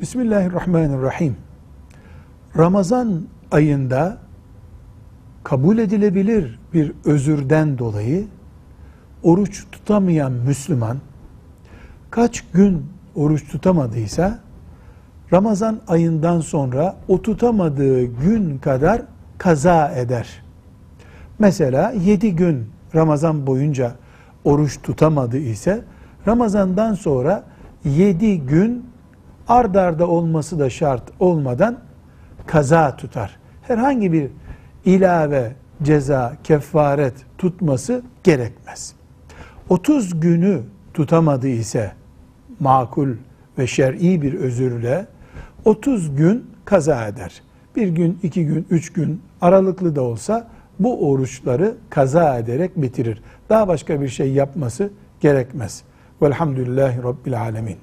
Bismillahirrahmanirrahim. Ramazan ayında kabul edilebilir bir özürden dolayı oruç tutamayan Müslüman kaç gün oruç tutamadıysa Ramazan ayından sonra o tutamadığı gün kadar kaza eder. Mesela 7 gün Ramazan boyunca oruç tutamadı ise Ramazandan sonra 7 gün ard arda olması da şart olmadan kaza tutar. Herhangi bir ilave, ceza, kefaret tutması gerekmez. 30 günü tutamadı ise makul ve şer'i bir özürle 30 gün kaza eder. Bir gün, iki gün, üç gün aralıklı da olsa bu oruçları kaza ederek bitirir. Daha başka bir şey yapması gerekmez. Velhamdülillahi Rabbil Alemin.